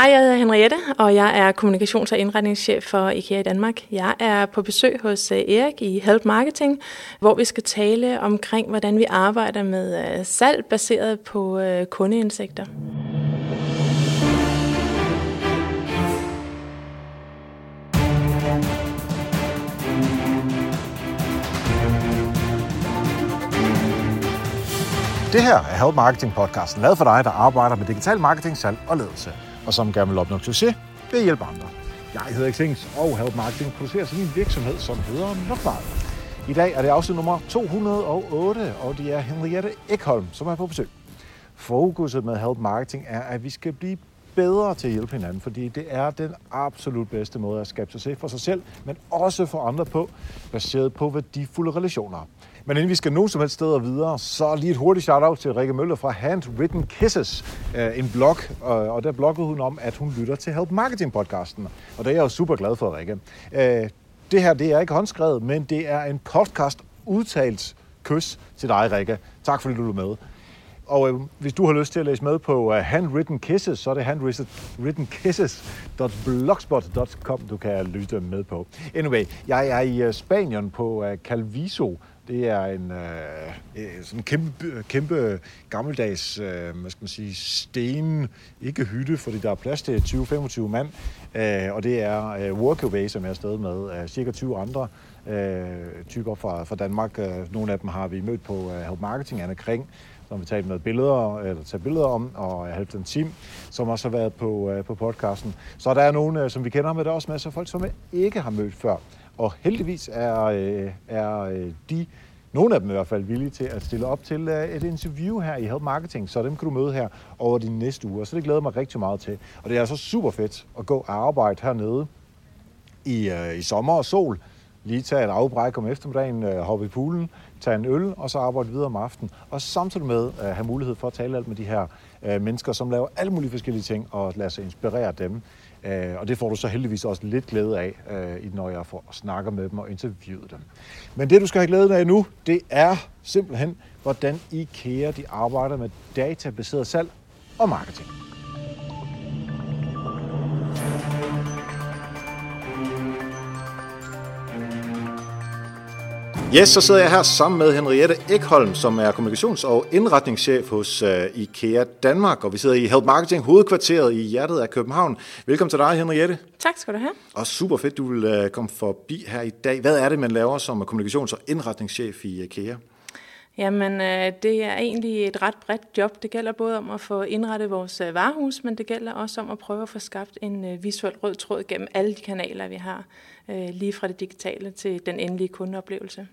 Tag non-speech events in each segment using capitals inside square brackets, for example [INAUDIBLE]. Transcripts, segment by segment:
Hej, jeg hedder Henriette, og jeg er kommunikations- og indretningschef for IKEA i Danmark. Jeg er på besøg hos øh, Erik i Help Marketing, hvor vi skal tale omkring, hvordan vi arbejder med øh, salg baseret på øh, kundeindsigter. Det her er Help Marketing podcasten, lavet for dig, der arbejder med digital marketing, salg og ledelse, og som gerne vil opnå succes ved at hjælpe andre. Jeg hedder Xings, og Help Marketing producerer sin virksomhed, som hedder Nokmal. I dag er det afsnit nummer 208, og det er Henriette Ekholm, som er på besøg. Fokuset med Help Marketing er, at vi skal blive bedre til at hjælpe hinanden, fordi det er den absolut bedste måde at skabe succes for sig selv, men også for andre på, baseret på værdifulde relationer. Men inden vi skal nogen som helst steder videre, så lige et hurtigt shout-out til Rikke Møller fra Handwritten Kisses, øh, en blog, øh, og der bloggede hun om, at hun lytter til Help Marketing podcasten, og det er jeg jo super glad for, Rikke. Øh, det her, det er ikke håndskrevet, men det er en podcast udtalt kys til dig, Rikke. Tak fordi du er med. Og øh, hvis du har lyst til at læse med på uh, Handwritten Kisses, så er det handwrittenkisses.blogspot.com, du kan lytte med på. Anyway, jeg er i uh, Spanien på uh, Calviso, det er en øh, øh sådan kæmpe, kæmpe gammeldags øh, hvad skal man sige, sten, ikke hytte, fordi der er plads til 20-25 mand. Øh, og det er øh, Workaway, som jeg er afsted med, øh, cirka 20 andre øh, typer fra, fra Danmark. Øh, nogle af dem har vi mødt på øh, Help Marketing, Anna Kring, som vi talte med billeder, eller tager billeder om, og øh, Halvdan Tim, som også har været på, øh, på podcasten. Så der er nogle, øh, som vi kender, med, der er også masser af folk, som jeg ikke har mødt før. Og heldigvis er, øh, er øh, de, nogle af dem i hvert fald, villige til at stille op til øh, et interview her i Help Marketing, så dem kan du møde her over de næste uger. Så det glæder mig rigtig meget til. Og det er altså super fedt at gå og arbejde hernede i, øh, i sommer og sol. Lige tage et afbræk om eftermiddagen, øh, hoppe i poolen, tage en øl, og så arbejde videre om aftenen. Og samtidig med at øh, have mulighed for at tale alt med de her øh, mennesker, som laver alle mulige forskellige ting, og lade sig inspirere dem. Øh, og det får du så heldigvis også lidt glæde af, øh, når jeg får snakker med dem og interviewer dem. Men det, du skal have glæde af nu, det er simpelthen, hvordan IKEA de arbejder med databaseret salg og marketing. Yes, så sidder jeg her sammen med Henriette Ekholm, som er kommunikations- og indretningschef hos uh, IKEA Danmark, og vi sidder i Help Marketing hovedkvarteret i hjertet af København. Velkommen til dig, Henriette. Tak skal du have. Og super fedt, du vil uh, komme forbi her i dag. Hvad er det, man laver som kommunikations- og indretningschef i IKEA? Jamen, øh, det er egentlig et ret bredt job. Det gælder både om at få indrettet vores øh, varehus, men det gælder også om at prøve at få skabt en øh, visuel rød tråd gennem alle de kanaler, vi har, øh, lige fra det digitale til den endelige kundeoplevelse.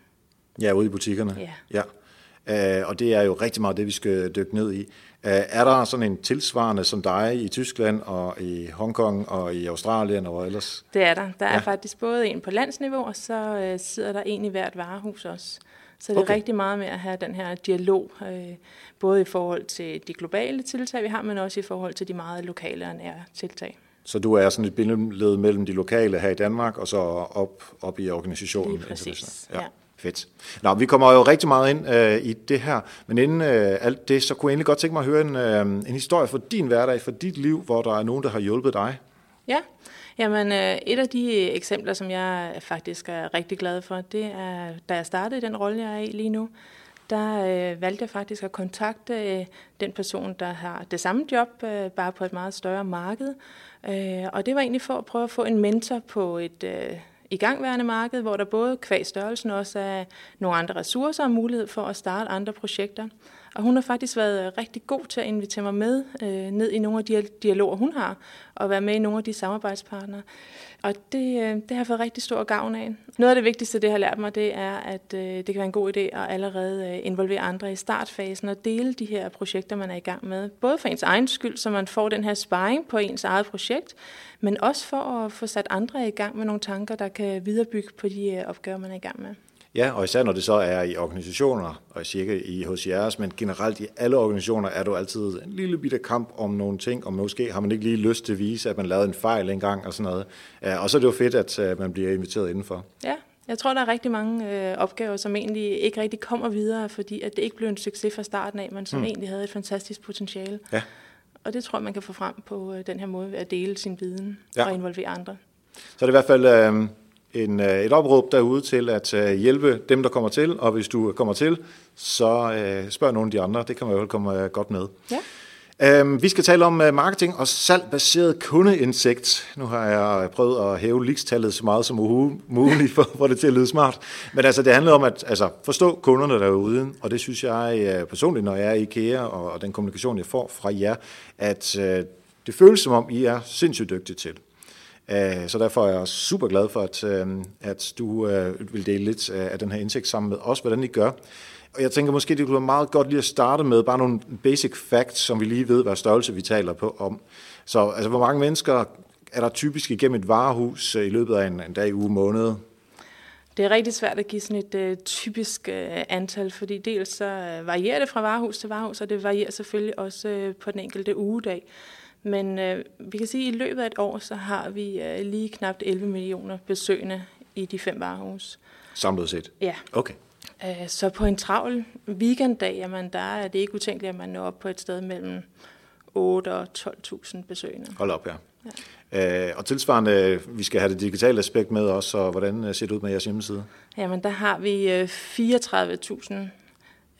Ja, ude i butikkerne. Ja. ja. Uh, og det er jo rigtig meget det, vi skal dykke ned i. Uh, er der sådan en tilsvarende som dig i Tyskland og i Hongkong og i Australien og ellers? Det er der. Der er Ja. faktisk både en på landsniveau, og så øh, sidder der en i hvert varehus også. Så det er Okay. rigtig meget med at have den her dialog, øh, både i forhold til de globale tiltag, vi har, men også i forhold til de meget lokale og nære tiltag. Så du er sådan et bindeled mellem de lokale her i Danmark og så op, op i organisationen? Lige præcis, internationalt. ja. Fedt. Nå, vi kommer jo rigtig meget ind øh, i det her, men inden øh, alt det, så kunne jeg egentlig godt tænke mig at høre en, øh, en historie fra din hverdag, fra dit liv, hvor der er nogen, der har hjulpet dig. Ja, jamen øh, et af de eksempler, som jeg faktisk er rigtig glad for, det er, da jeg startede i den rolle, jeg er i lige nu, der øh, valgte jeg faktisk at kontakte øh, den person, der har det samme job, øh, bare på et meget større marked. Øh, og det var egentlig for at prøve at få en mentor på et øh, igangværende marked, hvor der både kvæg størrelsen også er nogle andre ressourcer og mulighed for at starte andre projekter. Og hun har faktisk været øh, rigtig god til at invitere mig med øh, ned i nogle af de dialoger, hun har, og være med i nogle af de samarbejdspartnere. Og det, øh, det har jeg fået rigtig stor gavn af. Noget af det vigtigste, det har lært mig, det er, at øh, det kan være en god idé at allerede øh, involvere andre i startfasen og dele de her projekter, man er i gang med. Både for ens egen skyld, så man får den her sparring på ens eget projekt, men også for at få sat andre i gang med nogle tanker, der kan viderebygge på de opgaver, man er i gang med. Ja, og især når det så er i organisationer, og cirka i hos jeres, men generelt i alle organisationer er du altid en lille bitte kamp om nogle ting, og måske har man ikke lige lyst til at vise, at man lavede en fejl engang og sådan noget. Og så er det jo fedt, at øh, man bliver inviteret indenfor. Ja, jeg tror, der er rigtig mange øh, opgaver, som egentlig ikke rigtig kommer videre, fordi at det ikke blev en succes fra starten af, men som mm. egentlig havde et fantastisk potentiale. Ja. og det tror jeg, man kan få frem på øh, den her måde ved at dele sin viden ja. og involvere andre. Så er det i hvert fald øh, en, øh, et opråb derude til at øh, hjælpe dem, der kommer til, og hvis du kommer til, så øh, spørg nogle af de andre. Det kan man jo komme øh, godt med. Ja. Øhm, vi skal tale om marketing og salgbaseret kundeindsigt. Nu har jeg prøvet at hæve likstallet så meget som muligt for, for det til at lyde smart. Men altså, det handler om at altså, forstå kunderne derude, og det synes jeg personligt, når jeg er i IKEA, og, og den kommunikation, jeg får fra jer, at uh, det føles som om, I er sindssygt dygtige til. Øh, så derfor er jeg også super glad for, at, øh, at du øh, vil dele lidt af den her indsigt sammen med os, hvordan I gør. Og jeg tænker måske, det kunne være meget godt lige at starte med bare nogle basic facts, som vi lige ved, hvad størrelse vi taler på om. Så altså, hvor mange mennesker er der typisk igennem et varehus i løbet af en, en dag, uge, måned? Det er rigtig svært at give sådan et øh, typisk øh, antal, fordi dels så varierer det fra varehus til varehus, og det varierer selvfølgelig også øh, på den enkelte ugedag. Men uh, vi kan sige, at i løbet af et år, så har vi uh, lige knap 11 millioner besøgende i de fem varehus. Samlet set? Ja. Okay. Øh, så på en travl weekenddag, jamen, der er det ikke utænkeligt, at man når op på et sted mellem 8 og 12.000 besøgende. Hold op, ja. ja. Øh, og tilsvarende, vi skal have det digitale aspekt med også, så hvordan øh, ser det ud med jeres hjemmeside? Jamen, der har vi 34.000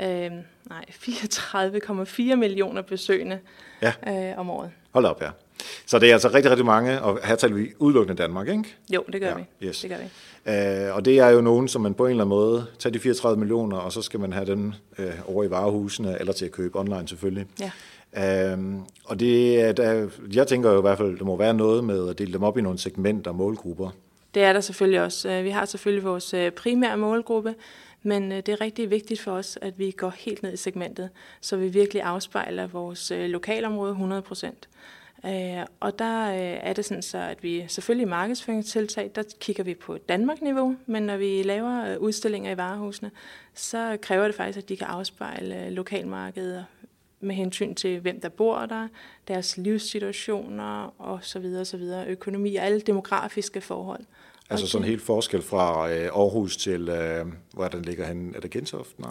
øh, nej, 34,4 millioner besøgende ja. øh, om året. Hold op, ja. Så det er altså rigtig, rigtig mange, og her taler vi udelukkende Danmark, ikke? Jo, det gør ja, vi. Yes. Det gør vi. Uh, og det er jo nogen, som man på en eller anden måde tager de 34 millioner, og så skal man have dem uh, over i varehusene, eller til at købe online selvfølgelig. Ja. Uh, og det, der, jeg tænker jo i hvert fald, der må være noget med at dele dem op i nogle segmenter og målgrupper. Det er der selvfølgelig også. Vi har selvfølgelig vores primære målgruppe, men øh, det er rigtig vigtigt for os, at vi går helt ned i segmentet, så vi virkelig afspejler vores øh, lokalområde 100 procent. Øh, og der er det sådan så, at vi selvfølgelig i markedsføringstiltag, der kigger vi på Danmark-niveau, men når vi laver udstillinger i varehusene, så kræver det faktisk, at de kan afspejle lokalmarkedet med hensyn til, hvem der bor der, deres livssituationer og så videre, så videre, økonomi og alle demografiske forhold. Altså okay. sådan en helt forskel fra øh, Aarhus til, øh, hvor den ligger hen? Er det Gentofte? Nej.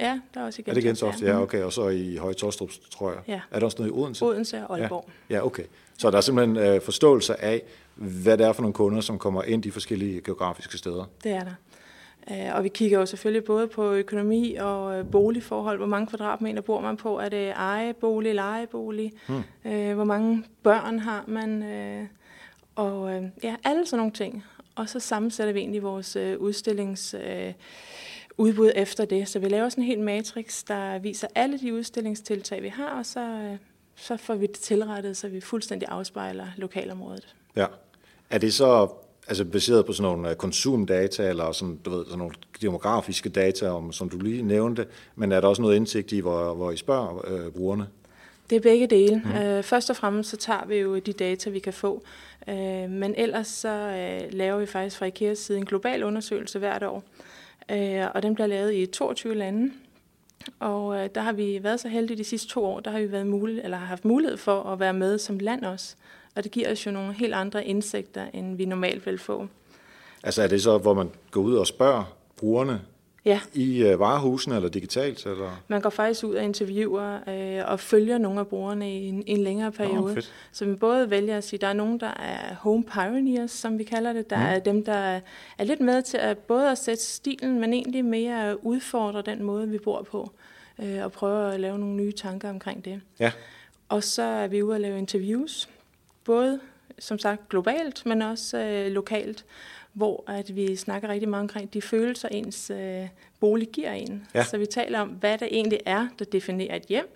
Ja, der er også i Gentofte. Er det Gentofte? Ja, ja okay. Og så i Høje Torstrup, tror jeg. Ja. Er der også noget i Odense? Odense og Aalborg. Ja, ja okay. Så der er simpelthen øh, forståelse af, hvad det er for nogle kunder, som kommer ind de forskellige geografiske steder. Det er der. Øh, og vi kigger jo selvfølgelig både på økonomi og øh, boligforhold. Hvor mange kvadratmeter bor man på? Er det ejebolig, lejebolig? Hmm. Øh, hvor mange børn har man? Og ja, alle sådan nogle ting og så sammensætter vi egentlig vores øh, udstillingsudbud øh, efter det. Så vi laver sådan en hel matrix, der viser alle de udstillingstiltag, vi har, og så, øh, så får vi det tilrettet, så vi fuldstændig afspejler lokalområdet. Ja. Er det så altså baseret på sådan nogle øh, konsumdata, eller sådan, du ved, sådan nogle demografiske data, om, som du lige nævnte, men er der også noget indsigt i, hvor, hvor I spørger øh, brugerne? Det er begge dele. Mm. Øh, først og fremmest så tager vi jo de data, vi kan få. Øh, men ellers så øh, laver vi faktisk fra IKEAs side en global undersøgelse hvert år. Øh, og den bliver lavet i 22 lande. Og øh, der har vi været så heldige de sidste to år, der har vi været mulighed, eller har haft mulighed for at være med som land også. Og det giver os jo nogle helt andre indsigter, end vi normalt vil få. Altså er det så, hvor man går ud og spørger brugerne, Ja. I øh, varehusene eller digitalt? Eller? Man går faktisk ud og interviewer øh, og følger nogle af brugerne i en, en længere periode. Oh, så vi både vælger at sige, at der er nogen, der er home pioneers, som vi kalder det. Der mm. er dem, der er lidt med til at både at sætte stilen, men egentlig mere at udfordre den måde, vi bor på. Øh, og prøve at lave nogle nye tanker omkring det. Ja. Og så er vi ude at lave interviews. Både som sagt globalt, men også øh, lokalt hvor at vi snakker rigtig meget omkring de følelser, ens øh, bolig giver en. Ja. Så vi taler om, hvad det egentlig er, der definerer et hjem,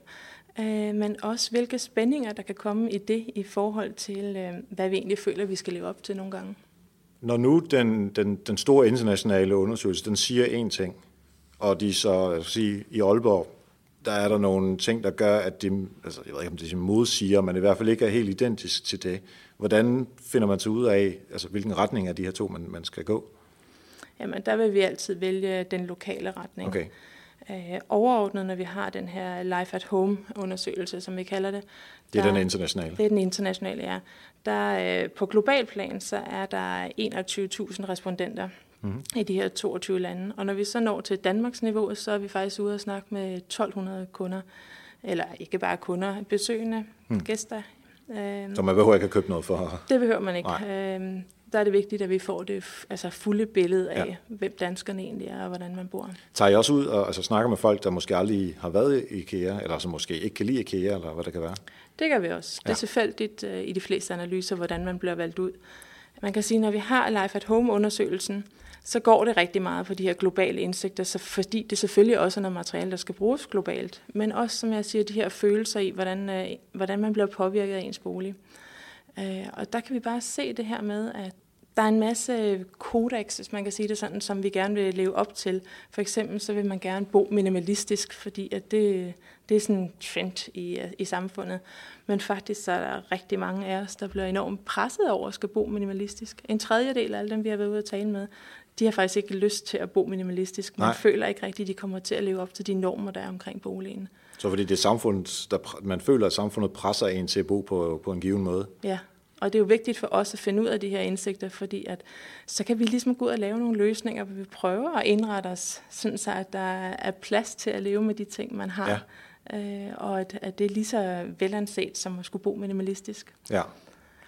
øh, men også hvilke spændinger, der kan komme i det i forhold til, øh, hvad vi egentlig føler, vi skal leve op til nogle gange. Når nu den, den, den store internationale undersøgelse, den siger én ting, og de så, sige, i Aalborg, der er der nogle ting, der gør, at de, altså jeg ved ikke, om det er modsiger, men i hvert fald ikke er helt identisk til det. Hvordan finder man sig ud af, altså hvilken retning af de her to, man, man skal gå? Jamen, der vil vi altid vælge den lokale retning. Okay. Øh, overordnet, når vi har den her Life at Home-undersøgelse, som vi kalder det. Det er der, den internationale? Det er den internationale, ja. Der, øh, på global plan, så er der 21.000 respondenter mm-hmm. i de her 22 lande. Og når vi så når til Danmarks niveau, så er vi faktisk ude og snakke med 1.200 kunder. eller ikke bare kunder, besøgende, hmm. gæster. Øh, så man behøver ikke at købe noget for? Det behøver man ikke. Øh, der er det vigtigt, at vi får det altså fulde billede af, ja. hvem danskerne egentlig er, og hvordan man bor. Tager I også ud og altså, snakker med folk, der måske aldrig har været i IKEA, eller som måske ikke kan lide IKEA, eller hvad det kan være? Det gør vi også. Ja. Det er tilfældigt uh, i de fleste analyser, hvordan man bliver valgt ud. Man kan sige, når vi har Life at Home-undersøgelsen, så går det rigtig meget på de her globale indsigter, så fordi det selvfølgelig også er noget materiale, der skal bruges globalt, men også, som jeg siger, de her følelser i, hvordan, øh, hvordan man bliver påvirket af ens bolig. Uh, og der kan vi bare se det her med, at der er en masse kodex, hvis man kan sige det sådan, som vi gerne vil leve op til. For eksempel så vil man gerne bo minimalistisk, fordi at det, det er sådan en trend i, i samfundet. Men faktisk så er der rigtig mange af os, der bliver enormt presset over at skal bo minimalistisk. En tredjedel af alle dem, vi har været ude at tale med, de har faktisk ikke lyst til at bo minimalistisk. Man Nej. føler ikke rigtigt, at de kommer til at leve op til de normer, der er omkring boligen. Så fordi det er samfundet, der, man føler, at samfundet presser en til at bo på, på en given måde? Ja, og det er jo vigtigt for os at finde ud af de her indsigter, fordi at, så kan vi ligesom gå ud og lave nogle løsninger, hvor vi prøver at indrette os, sådan så at der er plads til at leve med de ting, man har. Ja. Øh, og at, at det er lige så velanset som at skulle bo minimalistisk. Ja,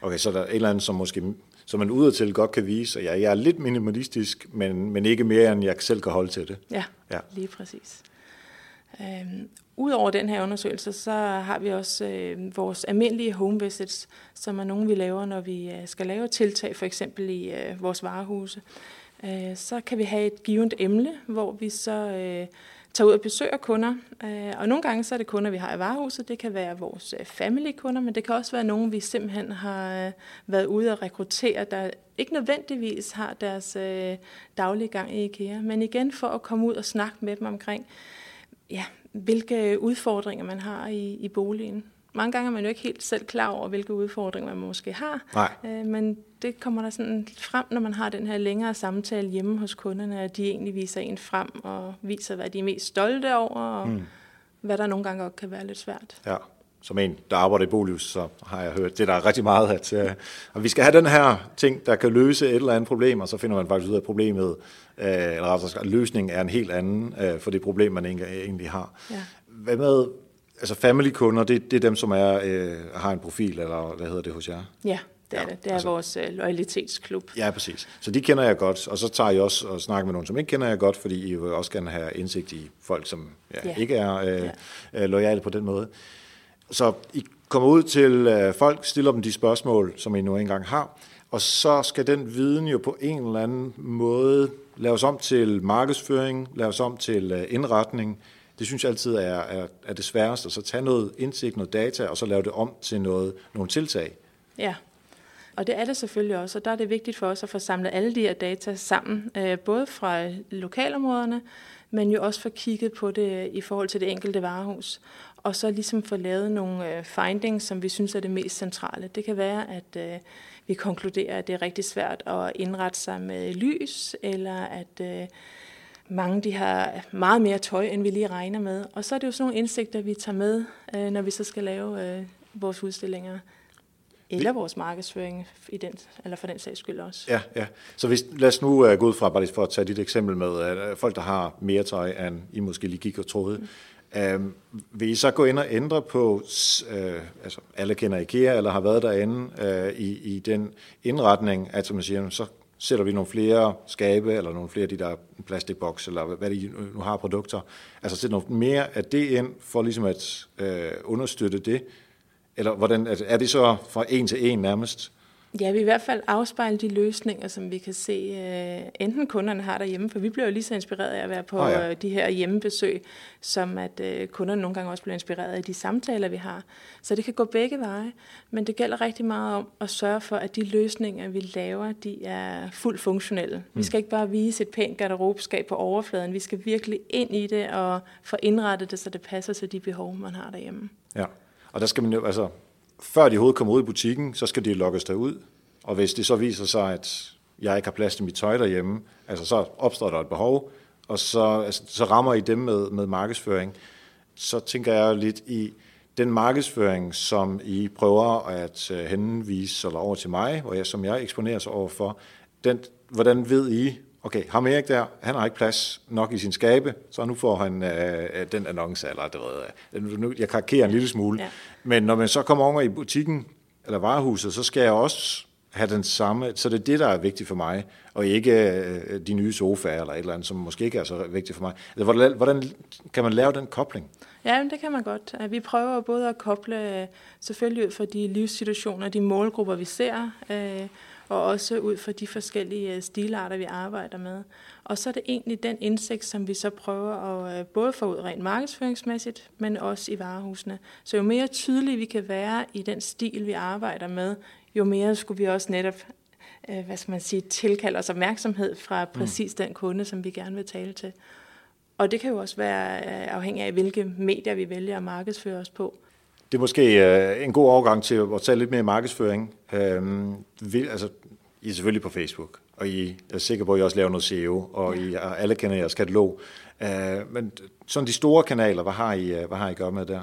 okay, så der er et eller andet, som måske som man udadtil godt kan vise, at jeg er lidt minimalistisk, men, men ikke mere, end jeg selv kan holde til det. Ja, ja. lige præcis. Øhm, Udover den her undersøgelse, så har vi også øh, vores almindelige home visits, som er nogle, vi laver, når vi øh, skal lave tiltag, for eksempel i øh, vores varehuse. Øh, så kan vi have et givet emne, hvor vi så øh, tager ud og besøger kunder. Øh, og nogle gange så er det kunder, vi har i varehuset. Det kan være vores øh, family-kunder, men det kan også være nogen, vi simpelthen har øh, været ude og rekruttere, der ikke nødvendigvis har deres øh, daglige gang i IKEA. Men igen for at komme ud og snakke med dem omkring, ja, hvilke udfordringer man har i, i boligen. Mange gange er man jo ikke helt selv klar over, hvilke udfordringer man måske har. Nej. Øh, men det kommer der sådan frem, når man har den her længere samtale hjemme hos kunderne, at de egentlig viser en frem og viser, hvad de er mest stolte over, og mm. hvad der nogle gange også kan være lidt svært. Ja som en, der arbejder i Bolius, så har jeg hørt, det der er rigtig meget, at, uh, at vi skal have den her ting, der kan løse et eller andet problem, og så finder man faktisk ud af, problemet, uh, eller altså, løsningen er en helt anden uh, for det problem, man egentlig har. Ja. Hvad med, altså family-kunder, det, det er dem, som er, uh, har en profil, eller hvad hedder det hos jer? Ja, det er ja, det. Det er altså, vores uh, loyalitetsklub. Ja, præcis. Så de kender jeg godt, og så tager jeg også og snakker med nogen, som ikke kender jeg godt, fordi I vil også gerne have indsigt i folk, som ja, ja. ikke er uh, ja. lojale på den måde. Så I kommer ud til øh, folk, stiller dem de spørgsmål, som I nu engang har, og så skal den viden jo på en eller anden måde laves om til markedsføring, laves om til øh, indretning. Det synes jeg altid er, er, er det sværeste, så tage noget indsigt, noget data, og så lave det om til noget, nogle tiltag. Ja, og det er det selvfølgelig også, og der er det vigtigt for os at få samlet alle de her data sammen, øh, både fra lokalområderne, men jo også få kigget på det i forhold til det enkelte varehus og så ligesom få lavet nogle øh, findings, som vi synes er det mest centrale. Det kan være, at øh, vi konkluderer, at det er rigtig svært at indrette sig med lys, eller at mange de har meget mere tøj, end vi lige regner med. Og så er det jo sådan nogle indsigter, vi tager med, øh, når vi så skal lave øh, vores udstillinger. Eller vores markedsføring, i den, eller for den sags skyld også. Ja, ja. Så hvis, lad os nu uh, gå ud fra, bare for at tage dit eksempel med, at folk, der har mere tøj, end I måske lige gik og troede, mm Øh, vil I så gå ind og ændre på, øh, altså alle kender IKEA, eller har været derinde, øh, i, i den indretning, at man siger, så sætter vi nogle flere skabe, eller nogle flere af de der plastikboks, eller hvad de nu har produkter. Altså sætter noget mere af det ind, for ligesom at øh, understøtte det. Eller hvordan, altså, er det så fra en til en nærmest? Ja, vi i hvert fald afspejle de løsninger, som vi kan se, uh, enten kunderne har derhjemme, for vi bliver jo lige så inspireret af at være på oh, ja. uh, de her hjemmebesøg, som at uh, kunderne nogle gange også bliver inspireret af de samtaler, vi har. Så det kan gå begge veje, men det gælder rigtig meget om at sørge for, at de løsninger, vi laver, de er fuldt funktionelle. Mm. Vi skal ikke bare vise et pænt garderobeskab på overfladen, vi skal virkelig ind i det og få indrettet det, så det passer til de behov, man har derhjemme. Ja, og der skal man jo, altså før de overhovedet kommer ud i butikken, så skal de lokkes derud. Og hvis det så viser sig, at jeg ikke har plads til mit tøj derhjemme, altså så opstår der et behov, og så, altså, så rammer I dem med, med markedsføring. Så tænker jeg lidt i den markedsføring, som I prøver at øh, henvise eller over til mig, hvor jeg, som jeg eksponerer sig over for, den, hvordan ved I, okay, ham Erik der, han har ikke plads nok i sin skabe, så nu får han øh, øh den annonce, eller det ved øh, jeg, jeg karikerer en lille smule. Ja. Men når man så kommer over i butikken, eller varehuset, så skal jeg også have den samme, så det er det, der er vigtigt for mig, og ikke øh, de nye sofaer eller et eller andet, som måske ikke er så vigtigt for mig. Altså, hvordan, hvordan kan man lave den kobling? Ja, det kan man godt. Vi prøver både at koble øh, selvfølgelig ud fra de livssituationer, de målgrupper, vi ser, øh, og også ud fra de forskellige øh, stilarter, vi arbejder med. Og så er det egentlig den indsigt, som vi så prøver at øh, både få ud rent markedsføringsmæssigt, men også i varehusene. Så jo mere tydelige vi kan være i den stil, vi arbejder med, jo mere skulle vi også netop øh, hvad skal man sige, tilkalde os opmærksomhed fra mm. præcis den kunde, som vi gerne vil tale til. Og det kan jo også være afhængig af, hvilke medier vi vælger at markedsføre os på. Det er måske øh, en god overgang til at tale lidt mere markedsføring. Øhm, vil, altså, I er selvfølgelig på Facebook, og I er sikker på, at I også laver noget SEO, og I, alle kender jeres katalog. Øh, men sådan de store kanaler, hvad har I, øh, hvad har I gjort med der?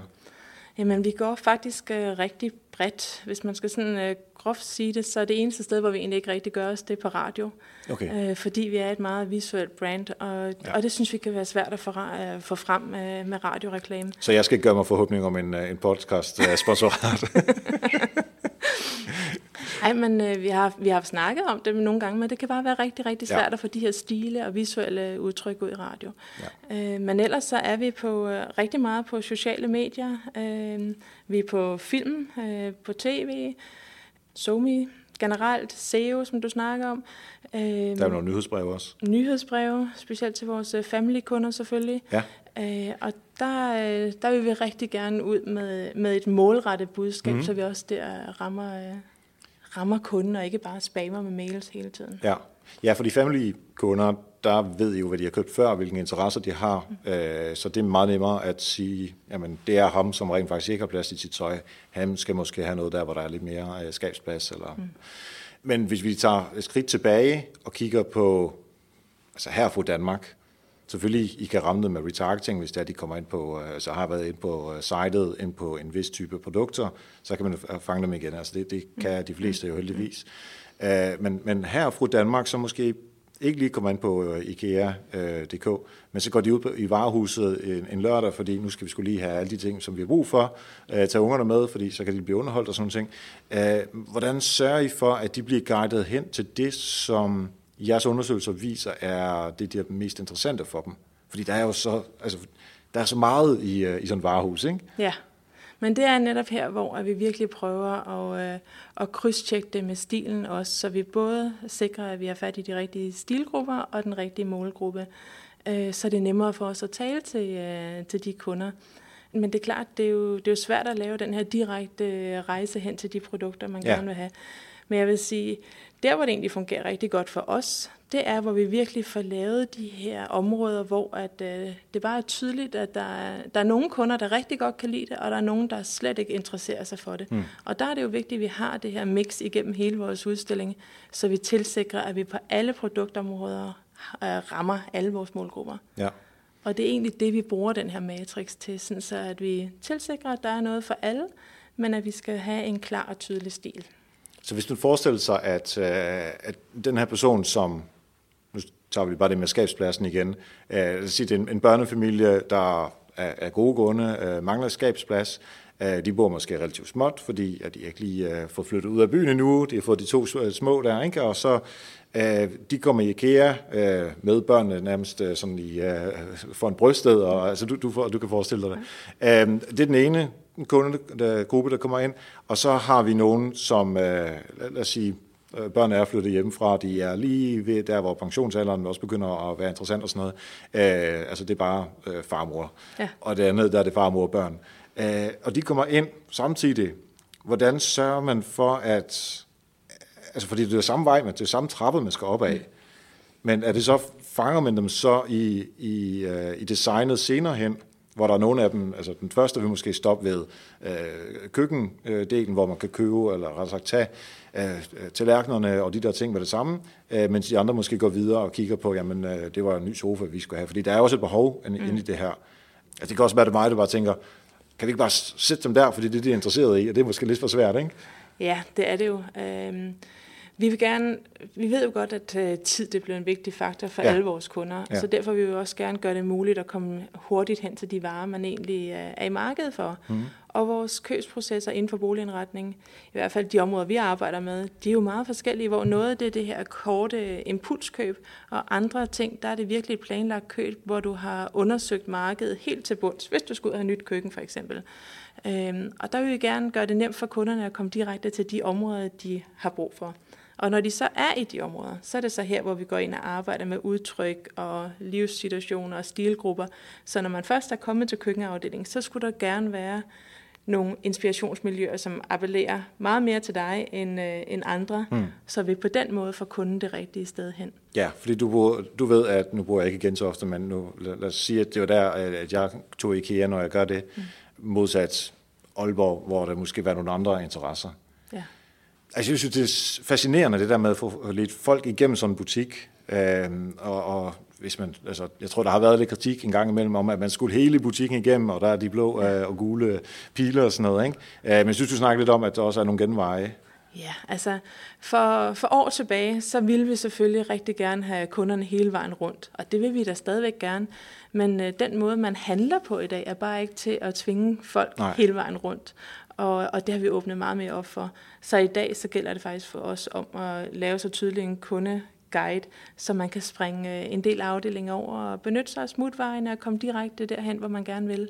Jamen, vi går faktisk øh, rigtig bredt. Hvis man skal sådan øh, groft sige det, så er det eneste sted, hvor vi egentlig ikke rigtig gør os, det er på radio. Okay. Øh, fordi vi er et meget visuelt brand, og, ja. og det synes vi kan være svært at få, uh, få frem uh, med radioreklame. Så jeg skal ikke gøre mig forhåbning om en, uh, en podcast uh, sponsorat? [LAUGHS] [LAUGHS] Nej, men øh, vi, har, vi har snakket om det nogle gange, men det kan bare være rigtig, rigtig svært ja. at få de her stile og visuelle udtryk ud i radio. Ja. Øh, men ellers så er vi på øh, rigtig meget på sociale medier. Øh, vi er på film, øh, på tv, Somi generelt, SEO, som du snakker om. Øh, der er nogle nyhedsbreve også. Nyhedsbreve, specielt til vores øh, family-kunder selvfølgelig. Ja. Øh, og der, øh, der vil vi rigtig gerne ud med, med et målrettet budskab, mm-hmm. så vi også der rammer, øh, rammer kunden og ikke bare spammer med mails hele tiden. Ja, ja for de family-kunder, der ved jo, hvad de har købt før, hvilke interesser de har. Mm. Øh, så det er meget nemmere at sige, jamen det er ham, som rent faktisk ikke har plads i sit tøj. Han skal måske have noget der, hvor der er lidt mere øh, skabsplads. Eller... Mm. Men hvis vi tager et skridt tilbage og kigger på, altså her fra Danmark, Selvfølgelig, I kan ramme det med retargeting, hvis det er, de kommer ind på, så har været ind på øh, sitet, ind på en vis type produkter, så kan man fange dem igen. Altså det, det kan de fleste jo heldigvis. Øh, men, men her fra Danmark, så måske ikke lige kommer ind på IKEA.dk, men så går de ud i varehuset en, en lørdag, fordi nu skal vi skulle lige have alle de ting, som vi har brug for, tage ungerne med, fordi så kan de blive underholdt og sådan noget. Hvordan sørger I for, at de bliver guidet hen til det, som jeres undersøgelser viser, er det, der er mest interessante for dem? Fordi der er jo så, altså, der er så meget i, øh, i sådan et varehus, ikke? Ja, men det er netop her, hvor vi virkelig prøver at, øh, at krydstjekke det med stilen også, så vi både sikrer, at vi har fat i de rigtige stilgrupper og den rigtige målgruppe, øh, så det er nemmere for os at tale til, øh, til de kunder. Men det er klart, det er, jo, det er jo svært at lave den her direkte rejse hen til de produkter, man ja. gerne vil have. Men jeg vil sige, der hvor det egentlig fungerer rigtig godt for os, det er, hvor vi virkelig får lavet de her områder, hvor at, øh, det bare er tydeligt, at der er, der er nogle kunder, der rigtig godt kan lide det, og der er nogen, der slet ikke interesserer sig for det. Mm. Og der er det jo vigtigt, at vi har det her mix igennem hele vores udstilling, så vi tilsikrer, at vi på alle produktområder øh, rammer alle vores målgrupper. Ja. Og det er egentlig det, vi bruger den her matrix til, sådan så at vi tilsikrer, at der er noget for alle, men at vi skal have en klar og tydelig stil. Så hvis du forestiller sig, at, øh, at den her person, som, nu tager vi bare det med skabspladsen igen, øh, sige, en, en børnefamilie, der er, er gode grunde, øh, mangler skabsplads, øh, de bor måske relativt småt, fordi at de ikke lige øh, får flyttet ud af byen endnu, de har fået de to små der, ikke? og så øh, de kommer i IKEA øh, med børnene nærmest øh, sådan i, øh, for en bryststed, og altså, du, du, får, du kan forestille dig det. Øh, det er den ene kundegruppe, der kommer ind. Og så har vi nogen, som, øh, lad os sige, øh, børn er flyttet hjemmefra, de er lige ved der, hvor pensionsalderen også begynder at være interessant og sådan noget. Øh, altså det er bare øh, farmor. Ja. Og det andet, der er det farmor og børn. Øh, og de kommer ind samtidig. Hvordan sørger man for, at... Altså fordi det er samme vej, men det er samme trappe, man skal op af. Mm. Men er det så, fanger man dem så i, i, i designet senere hen, hvor der er nogle af dem, altså den første vil måske stoppe ved øh, køkkendelen, hvor man kan købe, eller rettere sagt tage øh, tallerkenerne og de der ting med det samme, øh, mens de andre måske går videre og kigger på, jamen øh, det var en ny sofa, vi skulle have, fordi der er også et behov mm. inde i det her. Altså, det kan også være det mig, der bare tænker, kan vi ikke bare sætte dem der, fordi det er det, de er interesseret i, og det er måske lidt for svært, ikke? Ja, det er det jo. Øhm Vi vil gerne, vi ved jo godt, at uh, tid det bliver en vigtig faktor for ja. alle vores kunder, ja. så derfor vil vi også gerne gøre det muligt at komme hurtigt hen til de varer, man egentlig uh, er i markedet for. Mm. Og vores købsprocesser inden for boligindretning, i hvert fald de områder, vi arbejder med, de er jo meget forskellige, hvor noget af det er det her korte impulskøb, og andre ting, der er det virkelig et planlagt køb, hvor du har undersøgt markedet helt til bunds, hvis du skulle have nyt køkken for eksempel. Øhm, og der vil vi gerne gøre det nemt for kunderne at komme direkte til de områder, de har brug for. Og når de så er i de områder, så er det så her, hvor vi går ind og arbejder med udtryk og livssituationer og stilgrupper. Så når man først er kommet til køkkenafdelingen, så skulle der gerne være nogle inspirationsmiljøer, som appellerer meget mere til dig end, øh, end andre, mm. så vi på den måde får kunden det rigtige sted hen. Ja, fordi du, du ved, at nu bor jeg ikke igen så ofte, men nu, lad, lad os sige, at det var der, at jeg tog IKEA, når jeg gør det, mm. modsat Aalborg, hvor der måske var nogle andre interesser. Altså, jeg synes, det er fascinerende, det der med at få lidt folk igennem sådan en butik, øh, og, og hvis man, altså, jeg tror, der har været lidt kritik en gang imellem om, at man skulle hele butikken igennem, og der er de blå øh, og gule piler og sådan noget. Ikke? Øh, men jeg synes, du snakker lidt om, at der også er nogle genveje. Ja, altså for, for år tilbage, så ville vi selvfølgelig rigtig gerne have kunderne hele vejen rundt, og det vil vi da stadigvæk gerne. Men øh, den måde, man handler på i dag, er bare ikke til at tvinge folk Nej. hele vejen rundt. Og, og det har vi åbnet meget mere op for. Så i dag så gælder det faktisk for os om at lave så tydelig en kunde guide, så man kan springe øh, en del afdelinger over og benytte sig af smutvejene og komme direkte derhen, hvor man gerne vil.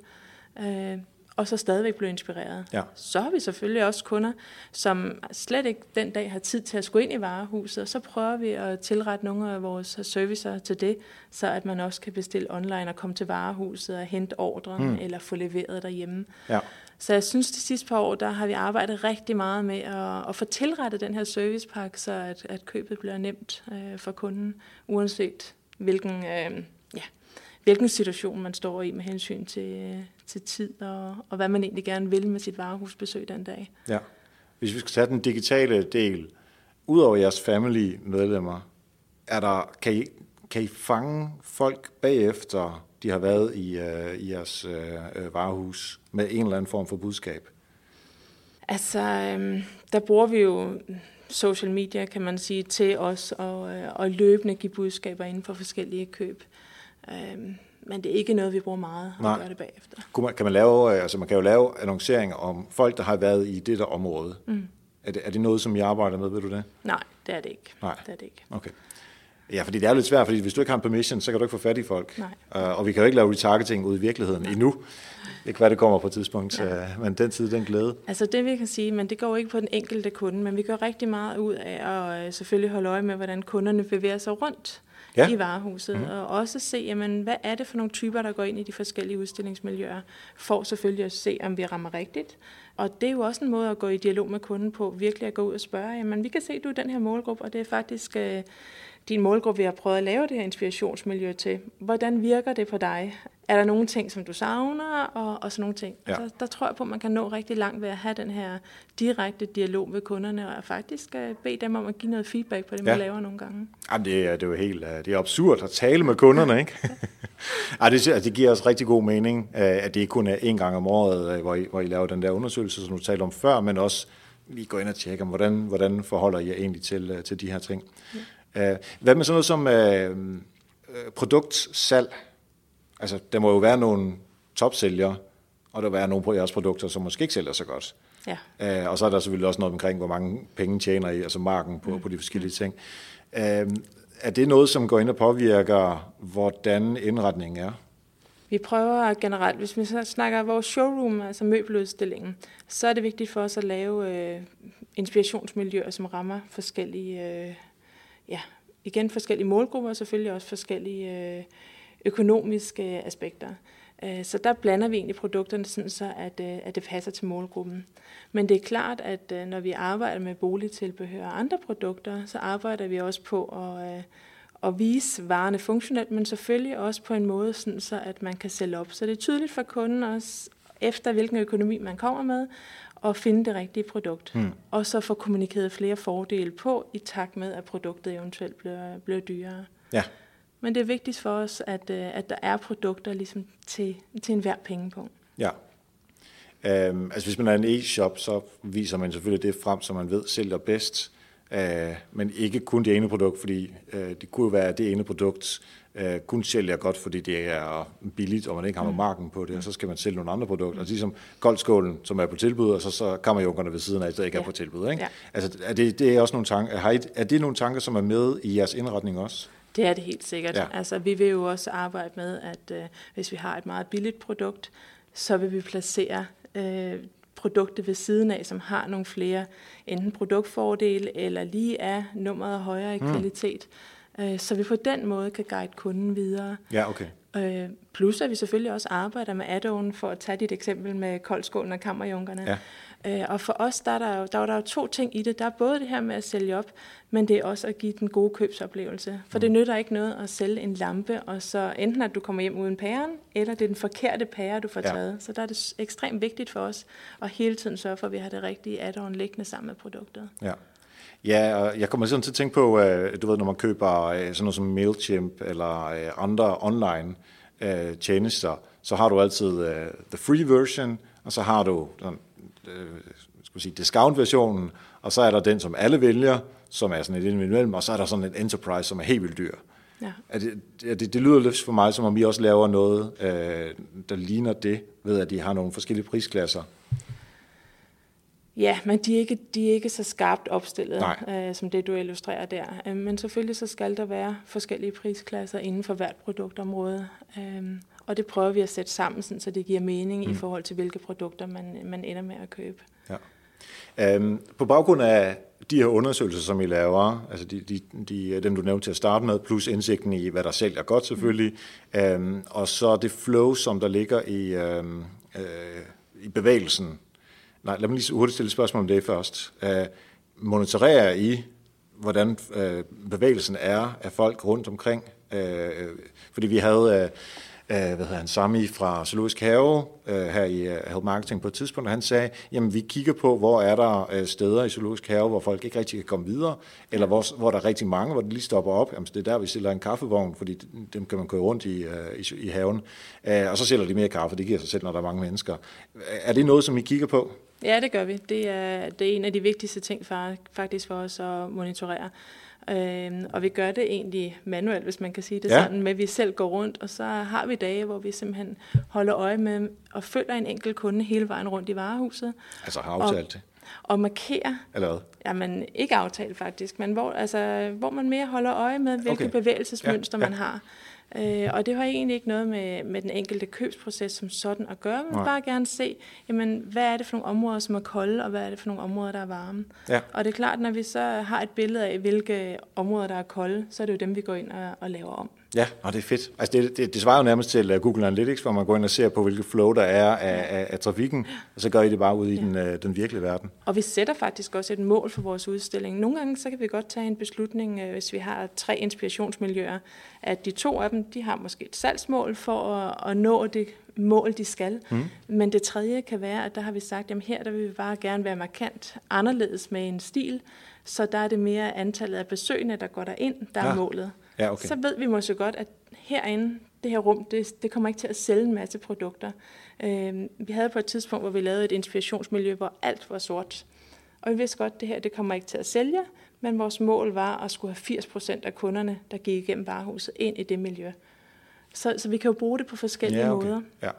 Øh, og så stadigvæk blive inspireret. Ja. Så har vi selvfølgelig også kunder, som slet ikke den dag har tid til at gå ind i varehuset, og så prøver vi at tilrette nogle af vores servicer til det, så at man også kan bestille online og komme til varehuset og hente ordren mm. eller få leveret derhjemme. Ja. Så jeg synes, de sidste par år, der har vi arbejdet rigtig meget med at, at få tilrettet den her servicepakke, så at, at købet bliver nemt øh, for kunden, uanset hvilken, øh, ja, hvilken situation man står i med hensyn til, øh, til tid og, og hvad man egentlig gerne vil med sit varehusbesøg den dag. Ja. Hvis vi skal tage den digitale del, udover jeres family-medlemmer, er der, kan, I, kan I fange folk bagefter, de har været i, uh, i jeres uh, varehus, med en eller anden form for budskab? Altså, øhm, der bruger vi jo social media, kan man sige, til os og, og løbende give budskaber inden for forskellige køb. Øhm, men det er ikke noget, vi bruger meget at gøre det bagefter. Kan man, kan man, lave, øh, altså man kan jo lave annonceringer om folk, der har været i det der område. Mm. Er, det, er det noget, som I arbejder med, ved du det? Nej, det er det ikke. Nej. Det er det ikke. Okay. Ja, fordi det er lidt svært, fordi hvis du ikke har en permission, så kan du ikke få fat i folk. Nej. Uh, og vi kan jo ikke lave retargeting ud i virkeligheden Nej. endnu. Det kan være, det kommer på et tidspunkt, ja. uh, men den tid, den glæde. Altså det vi kan sige, men det går ikke på den enkelte kunde, men vi gør rigtig meget ud af at uh, selvfølgelig holde øje med, hvordan kunderne bevæger sig rundt ja. i varehuset, mm. og også se, jamen, hvad er det for nogle typer, der går ind i de forskellige udstillingsmiljøer, for selvfølgelig at se, om vi rammer rigtigt. Og det er jo også en måde at gå i dialog med kunden på, virkelig at gå ud og spørge, jamen, vi kan se, du er den her målgruppe, og det er faktisk øh, din målgruppe, vi har prøvet at lave det her inspirationsmiljø til. Hvordan virker det på dig? Er der nogle ting, som du savner, og, og sådan nogle ting? Ja. Altså, der tror jeg på, at man kan nå rigtig langt ved at have den her direkte dialog med kunderne, og faktisk uh, bede dem om at give noget feedback på det, man ja. laver nogle gange. Jamen, det, er, det er jo helt øh, det er absurd at tale med kunderne, ikke? [LAUGHS] Ej, det, altså, det giver os rigtig god mening, øh, at det ikke kun er en gang om året, hvor I, hvor I laver den der undersøgelse, som du talte om før, men også lige gå ind og tjekke, hvordan, hvordan forholder I egentlig til, til de her ting. Ja. Øh, hvad med sådan noget som øh, øh, produktsalg? Altså, der må jo være nogle topsælgere, og der vil være nogle på jeres produkter, som måske ikke sælger så godt. Ja. Øh, og så er der selvfølgelig også noget omkring, hvor mange penge tjener I, altså marken på, mm. på de forskellige ting. Øh, er det noget, som går ind og påvirker, hvordan indretningen er? Vi prøver generelt, hvis vi så snakker vores showroom, altså møbeludstillingen, så er det vigtigt for os at lave øh, inspirationsmiljøer, som rammer forskellige øh, ja, igen forskellige målgrupper og selvfølgelig også forskellige øh, økonomiske aspekter. Øh, så der blander vi egentlig produkterne sådan så, at, øh, at det passer til målgruppen. Men det er klart, at når vi arbejder med boligtilbehør og andre produkter, så arbejder vi også på at, at vise varerne funktionelt, men selvfølgelig også på en måde, sådan så at man kan sælge op. Så det er tydeligt for kunden også, efter hvilken økonomi man kommer med, og finde det rigtige produkt. Mm. Og så få kommunikeret flere fordele på, i takt med, at produktet eventuelt bliver, bliver dyrere. Ja. Men det er vigtigt for os, at, øh, at der er produkter ligesom til, til enhver penge på. Ja. Um, altså hvis man er en e-shop, så viser man selvfølgelig det frem, som man ved sælger bedst. øh, men ikke kun det ene produkt, fordi øh, det kunne jo være, at det ene produkt øh, kun sælger godt, fordi det er billigt, og man ikke har noget mm. marken på det, og så skal man sælge nogle andre produkter. Altså ligesom koldskålen, som er på tilbud, og så, så kammerjunkerne ved siden af, der ikke ja. er på tilbud. Ikke? Ja. Altså, er det, det er også nogle tanker, har I, er det nogle tanker, som er med i jeres indretning også? Det er det helt sikkert. Ja. Altså, vi vil jo også arbejde med, at øh, hvis vi har et meget billigt produkt, så vil vi placere øh, produktet ved siden af, som har nogle flere enten produktfordele eller lige er nummeret højere i mm. kvalitet, øh, så vi på den måde kan guide kunden videre. Ja, okay. Øh, plus at vi selvfølgelig også arbejder med add for at tage dit eksempel med koldskålen og kammerjunkerne. Ja. Øh, og for os, der er der, jo, der er der jo to ting i det. Der er både det her med at sælge op, men det er også at give den gode købsoplevelse. For mm. det nytter ikke noget at sælge en lampe, og så enten at du kommer hjem uden pæren, eller det er den forkerte pære, du får ja. taget. Så der er det ekstremt vigtigt for os at hele tiden sørge for, at vi har det rigtige add liggende sammen med produktet. Ja. Ja, og jeg kommer sådan til at tænke på, du ved, når man køber sådan noget som MailChimp eller andre online tjenester, så har du altid the free version, og så har du øh, skal sige, discount-versionen, og så er der den, som alle vælger, som er sådan et imellem, og så er der sådan en enterprise, som er helt vildt dyr. Ja. Er det, er det, det lyder lidt for mig, som om vi også laver noget, øh, der ligner det, ved at de har nogle forskellige prisklasser. Ja, men de er ikke, de er ikke så skarpt opstillet, øh, som det du illustrerer der. Øh, men selvfølgelig så skal der være forskellige prisklasser inden for hvert produktområde. Øh, og det prøver vi at sætte sammen, sådan, så det giver mening mm. i forhold til, hvilke produkter man, man ender med at købe. Ja. Øhm, på baggrund af de her undersøgelser, som I laver, altså de, de, de, dem du nævnte til at starte med, plus indsigten i, hvad der sælger godt selvfølgelig, mm. øhm, og så det flow, som der ligger i, øhm, øh, i bevægelsen. Nej, lad mig lige hurtigt stille et spørgsmål om det først. Øh, monitorerer I, hvordan øh, bevægelsen er af folk rundt omkring? Øh, fordi vi havde... Øh, Øh, hvad hedder han, Sami fra Zoologisk Have øh, her i øh, uh, Help Marketing på et tidspunkt, og han sagde, jamen vi kigger på, hvor er der øh, steder i Zoologisk Have, hvor folk ikke rigtig kan komme videre, eller hvor, hvor der er rigtig mange, hvor det lige stopper op. Jamen det er der, vi stiller en kaffevogn, fordi dem kan man køre rundt i, øh, i, i haven. Uh, og så sælger de mere kaffe, det giver sig selv, når der er mange mennesker. Er det noget, som I kigger på? Ja, det gør vi. Det er, det er en af de vigtigste ting for, faktisk for os at monitorere. Øh, og vi gør det egentlig manuelt, hvis man kan sige det ja. sådan, med at vi selv går rundt, og så har vi dage, hvor vi simpelthen holder øje med og følger en enkelt kunde hele vejen rundt i varehuset. Altså har aftalt det? Og markere. Eller hvad? Jamen, ikke aftalt faktisk, men hvor, altså, hvor man mere holder øje med, hvilke okay. bevægelsesmønster ja, ja. man har. Øh, og det har egentlig ikke noget med, med den enkelte købsproces som sådan at gøre. Man vil bare gerne se, jamen, hvad er det for nogle områder, som er kolde, og hvad er det for nogle områder, der er varme. Ja. Og det er klart, når vi så har et billede af, hvilke områder, der er kolde, så er det jo dem, vi går ind og, og laver om. Ja, og det er fedt. Altså det, det, det svarer jo nærmest til uh, Google Analytics, hvor man går ind og ser på, hvilke flow der er af, af, af trafikken, og så gør I det bare ud i ja. den, uh, den virkelige verden. Og vi sætter faktisk også et mål for vores udstilling. Nogle gange så kan vi godt tage en beslutning, uh, hvis vi har tre inspirationsmiljøer, at de to af dem, de har måske et salgsmål for at, at nå det mål, de skal. Mm. Men det tredje kan være, at der har vi sagt, at her der vil vi bare gerne være markant anderledes med en stil, så der er det mere antallet af besøgende, der går der ind, der ja. er målet. Ja, okay. Så ved vi måske godt, at herinde, det her rum, det, det kommer ikke til at sælge en masse produkter. Øh, vi havde på et tidspunkt, hvor vi lavede et inspirationsmiljø, hvor alt var sort. Og vi vidste godt, at det her det kommer ikke til at sælge, men vores mål var at skulle have 80 procent af kunderne, der gik igennem varehuset, ind i det miljø. Så, så vi kan jo bruge det på forskellige ja, okay. måder. Ja.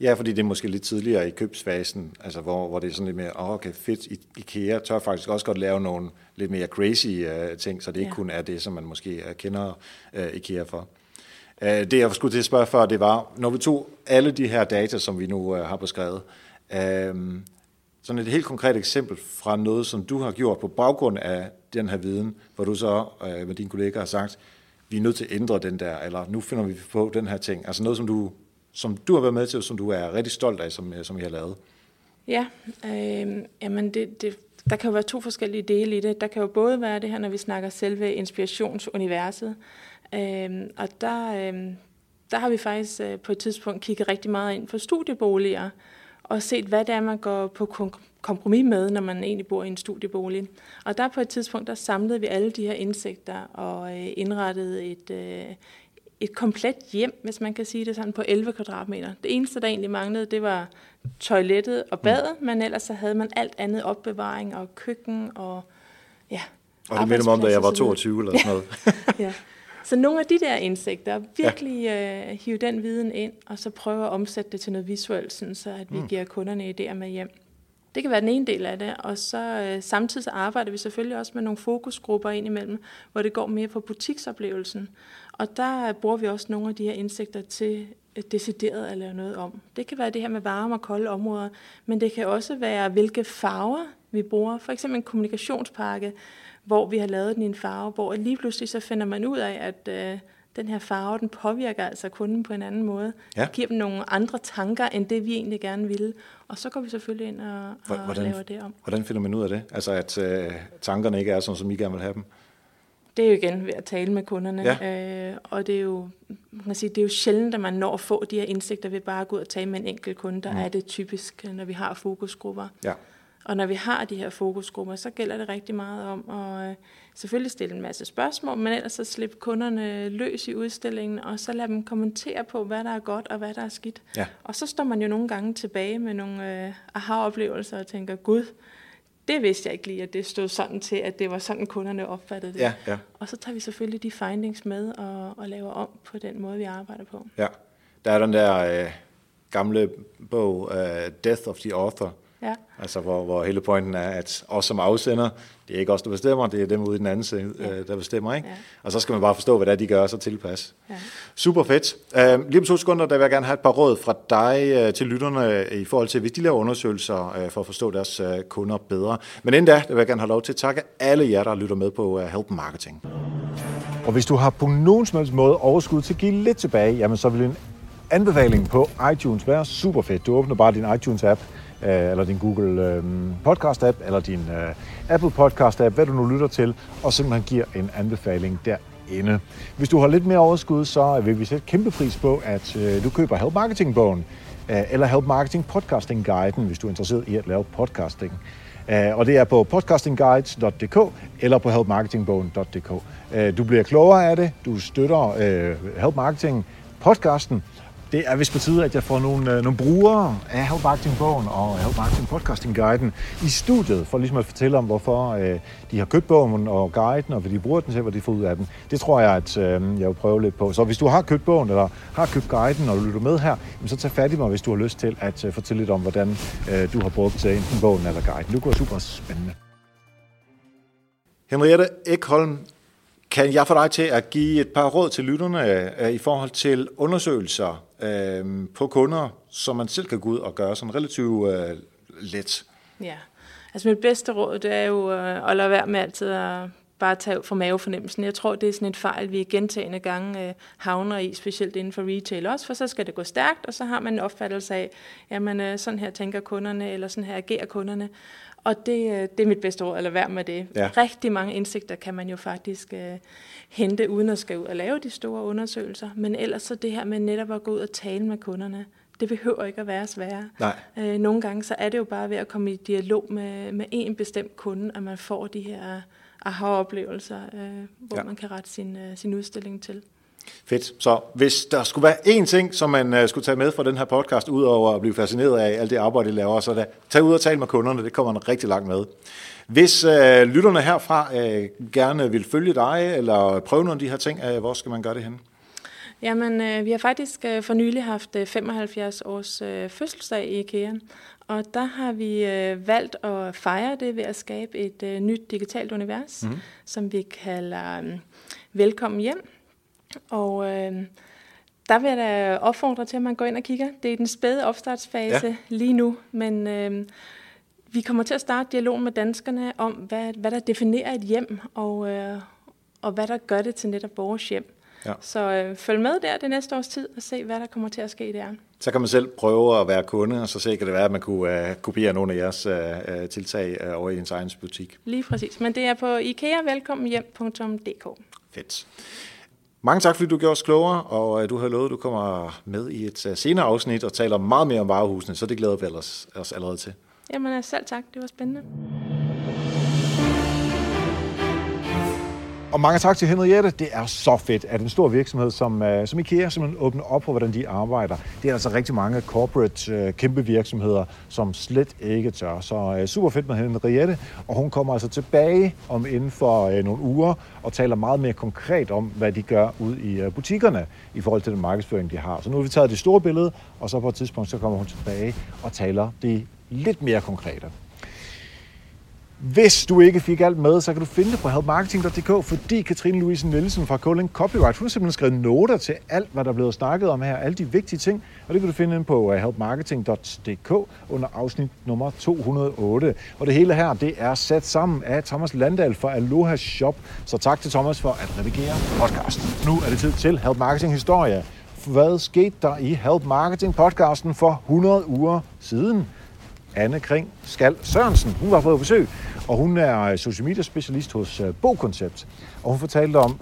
Ja, fordi det er måske lidt tidligere i købsfasen, altså hvor, hvor det er sådan lidt mere, oh, okay, fedt, IKEA tør faktisk også godt lave nogle lidt mere crazy uh, ting, så det ikke ja. kun er det, som man måske uh, kender uh, IKEA for. Uh, det jeg skulle til at spørge før, det var, når vi tog alle de her data, som vi nu uh, har beskrevet, uh, sådan et helt konkret eksempel fra noget, som du har gjort på baggrund af den her viden, hvor du så uh, med dine kollegaer har sagt, vi er nødt til at ændre den der, eller nu finder vi på den her ting. Altså noget, som du som du har været med til, som du er rigtig stolt af, som, øh, som I har lavet? Ja, øh, jamen det, det, der kan jo være to forskellige dele i det. Der kan jo både være det her, når vi snakker selve inspirationsuniverset, øh, og der, øh, der har vi faktisk øh, på et tidspunkt kigget rigtig meget ind på studieboliger, og set, hvad det er, man går på kompromis med, når man egentlig bor i en studiebolig. Og der på et tidspunkt, der samlede vi alle de her indsigter og øh, indrettede et, øh, et komplet hjem, hvis man kan sige det sådan, på 11 kvadratmeter. Det eneste, der egentlig manglede, det var toilettet og badet, mm. men ellers så havde man alt andet opbevaring og køkken og ja, Og det minder mig om, da jeg var 22 eller sådan noget. [LAUGHS] ja. Så nogle af de der indsigter, virkelig ja. øh, hive den viden ind, og så prøve at omsætte det til noget visuelt, sådan så at vi mm. giver kunderne idéer med hjem. Det kan være den ene del af det, og så øh, samtidig så arbejder vi selvfølgelig også med nogle fokusgrupper indimellem, hvor det går mere på butiksoplevelsen. Og der bruger vi også nogle af de her indsigter til øh, decideret at lave noget om. Det kan være det her med varme og kolde områder, men det kan også være, hvilke farver vi bruger. For eksempel en kommunikationspakke, hvor vi har lavet den i en farve, hvor lige pludselig så finder man ud af, at øh, den her farve, den påvirker altså kunden på en anden måde. Ja. Det giver dem nogle andre tanker, end det vi egentlig gerne ville. Og så går vi selvfølgelig ind og, og hvordan, laver det om. Hvordan finder man ud af det? Altså at øh, tankerne ikke er sådan, som I gerne vil have dem? Det er jo igen ved at tale med kunderne. Ja. Øh, og det er, jo, man sige, det er jo sjældent, at man når at få de her indsigter ved bare at gå ud og tale med en enkelt kunde. Der mm. er det typisk, når vi har fokusgrupper. Ja. Og når vi har de her fokusgrupper, så gælder det rigtig meget om at øh, selvfølgelig stille en masse spørgsmål, men ellers så slippe kunderne løs i udstillingen, og så lade dem kommentere på, hvad der er godt og hvad der er skidt. Ja. Og så står man jo nogle gange tilbage med nogle øh, aha-oplevelser og tænker, gud, det vidste jeg ikke lige, at det stod sådan til, at det var sådan, kunderne opfattede det. Ja, ja. Og så tager vi selvfølgelig de findings med og, og laver om på den måde, vi arbejder på. Ja, der er den der øh, gamle bog, uh, Death of the Author, Ja. Altså hvor, hvor hele pointen er, at os som afsender, det er ikke os, der bestemmer, det er dem ude i den anden side, ja. Øh, der bestemmer. Ikke? Ja. Og så skal man bare forstå, hvad det er, de gør, så tilpasse. Ja. Super fedt. Uh, lige om to sekunder, der vil jeg gerne have et par råd fra dig uh, til lytterne i forhold til, hvis de laver undersøgelser uh, for at forstå deres uh, kunder bedre. Men inden da, der vil jeg gerne have lov til at takke alle jer, der lytter med på uh, Help Marketing. Og hvis du har på nogen som helst måde overskud til at give lidt tilbage, jamen så vil en anbefaling på iTunes være super fedt. Du åbner bare din iTunes-app, Øh, eller din Google øhm, Podcast-app, eller din øh, Apple Podcast-app, hvad du nu lytter til, og simpelthen giver en anbefaling derinde. Hvis du har lidt mere overskud, så vil vi sætte kæmpe pris på, at øh, du køber Help Marketing-bogen, eller Help Marketing Podcasting Guiden, hvis du er interesseret i at lave podcasting. Og det er på podcastingguides.dk eller på helpmarketingbogen.dk. Du bliver klogere af det, du støtter Help Marketing podcasten, det er vist på tide, at jeg får nogle, øh, nogle brugere af Help Marketing-bogen og Help Marketing Podcasting-guiden i studiet, for ligesom at fortælle om, hvorfor øh, de har købt bogen og guiden, og hvad de bruger den til, hvad de får ud af den. Det tror jeg, at øh, jeg vil prøve lidt på. Så hvis du har købt bogen, eller har købt guiden, og du lytter med her, så tag fat i mig, hvis du har lyst til at øh, fortælle lidt om, hvordan øh, du har brugt øh, enten bogen eller guiden. Det går super spændende. Henriette Ekholm, kan jeg få dig til at give et par råd til lytterne øh, i forhold til undersøgelser øh, på kunder, som man selv kan gå ud og gøre sådan relativt øh, let? Ja, altså mit bedste råd, det er jo øh, at lade være med altid at bare tage fra mavefornemmelsen. Jeg tror, det er sådan et fejl, vi gentagende gange øh, havner i, specielt inden for retail også, for så skal det gå stærkt, og så har man en opfattelse af, jamen øh, sådan her tænker kunderne, eller sådan her agerer kunderne. Og det, øh, det er mit bedste råd, at lade være med det. Ja. Rigtig mange indsigter kan man jo faktisk uh, hente, uden at skal ud og lave de store undersøgelser. Men ellers så det her med netop at gå ud og tale med kunderne, det behøver ikke at være sværere. Nej. Uh, nogle gange så er det jo bare ved at komme i dialog med, med en bestemt kunde, at man får de her aha-oplevelser, uh, hvor ja. man kan rette sin, uh, sin udstilling til. Fedt. Så hvis der skulle være én ting, som man uh, skulle tage med fra den her podcast, udover at blive fascineret af alt det arbejde, de laver, så da, tag ud og tale med kunderne. Det kommer man rigtig langt med. Hvis uh, lytterne herfra uh, gerne vil følge dig, eller prøve nogle af de her ting, uh, hvor skal man gøre det henne? Jamen, øh, vi har faktisk øh, for nylig haft øh, 75 års øh, fødselsdag i IKEA, og der har vi øh, valgt at fejre det ved at skabe et øh, nyt digitalt univers, mm. som vi kalder øh, Velkommen hjem. Og øh, der vil jeg da opfordre til, at man går ind og kigger. Det er den spæde opstartsfase ja. lige nu, men øh, vi kommer til at starte dialogen med danskerne om, hvad, hvad der definerer et hjem, og, øh, og hvad der gør det til netop vores hjem. Ja. Så øh, følg med der det næste års tid og se, hvad der kommer til at ske der. Så kan man selv prøve at være kunde, og så se, kan det være, at man kunne uh, kopiere nogle af jeres uh, tiltag uh, over i ens egen butik. Lige præcis, men det er på ikeavelkommenhjem.dk. Fedt. Mange tak, fordi du gjorde os klogere, og øh, du har lovet, at du kommer med i et øh, senere afsnit og taler meget mere om varehusene, så det glæder vi os, os allerede til. Jamen øh, selv tak, det var spændende. Og mange tak til Henriette. Det er så fedt, at en stor virksomhed som, uh, som IKEA simpelthen åbner op på, hvordan de arbejder. Det er altså rigtig mange corporate uh, kæmpe virksomheder, som slet ikke tør. Så uh, super fedt med Henriette. Og hun kommer altså tilbage om inden for uh, nogle uger og taler meget mere konkret om, hvad de gør ud i uh, butikkerne i forhold til den markedsføring, de har. Så nu har vi taget det store billede, og så på et tidspunkt, så kommer hun tilbage og taler det lidt mere konkrete. Hvis du ikke fik alt med, så kan du finde det på helpmarketing.dk, fordi Katrine Louise Nielsen fra Calling Copyright, hun har simpelthen skrevet noter til alt, hvad der er blevet snakket om her, alle de vigtige ting, og det kan du finde på øh, helpmarketing.dk under afsnit nummer 208. Og det hele her, det er sat sammen af Thomas Landal fra Aloha Shop. Så tak til Thomas for at redigere podcasten. Nu er det tid til Help Marketing Historie. Hvad skete der i Help Marketing podcasten for 100 uger siden? Anne Kring Skal Sørensen. Hun var på besøg, og hun er social media specialist hos øh, Bogkoncept. Og hun fortalte om,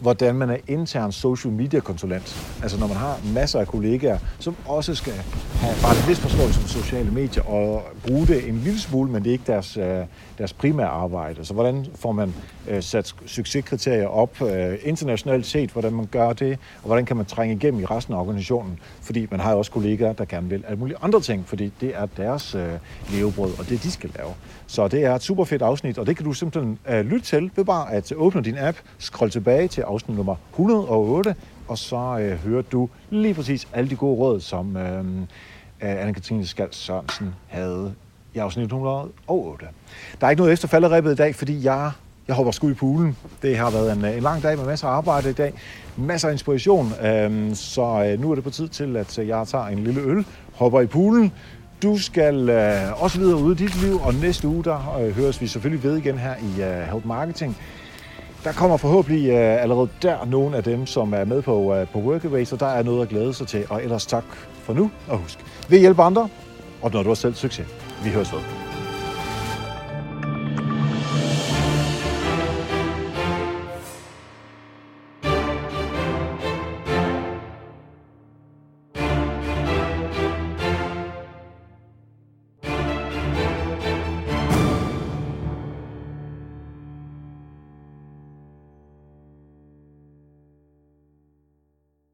hvordan man er intern social media konsulent. Altså når man har masser af kollegaer, som også skal have bare en vis forståelse for sociale medier og bruge det en lille smule, men det er ikke deres, øh, deres primære arbejde. Så hvordan får man øh, sat succeskriterier op øh, internationalt set, hvordan man gør det, og hvordan kan man trænge igennem i resten af organisationen, fordi man har jo også kollegaer, der gerne vil alle mulige andre ting, fordi det er deres levebrød, og det de skal lave. Så det er et super fedt afsnit, og det kan du simpelthen lytte til ved bare at åbne din app, scroll tilbage til afsnit nummer 108, og så øh, hører du lige præcis alle de gode råd, som øh, øh Anne-Katrine Skald Sørensen havde i afsnit 108. Der er ikke noget efter falderæbet i dag, fordi jeg, jeg hopper sgu i poolen. Det har været en, øh, en lang dag med masser af arbejde i dag, masser af inspiration, øh, så øh, nu er det på tid til, at øh, jeg tager en lille øl, hopper i poolen, du skal øh, også videre ud i dit liv, og næste uge, der øh, høres vi selvfølgelig ved igen her i øh, Help Marketing. Der kommer forhåbentlig uh, allerede der nogle af dem, som er med på, uh, på Workaway, så der er noget at glæde sig til. Og ellers tak for nu, og husk, vi hjælper andre, og når du har selv succes. Vi høres ved.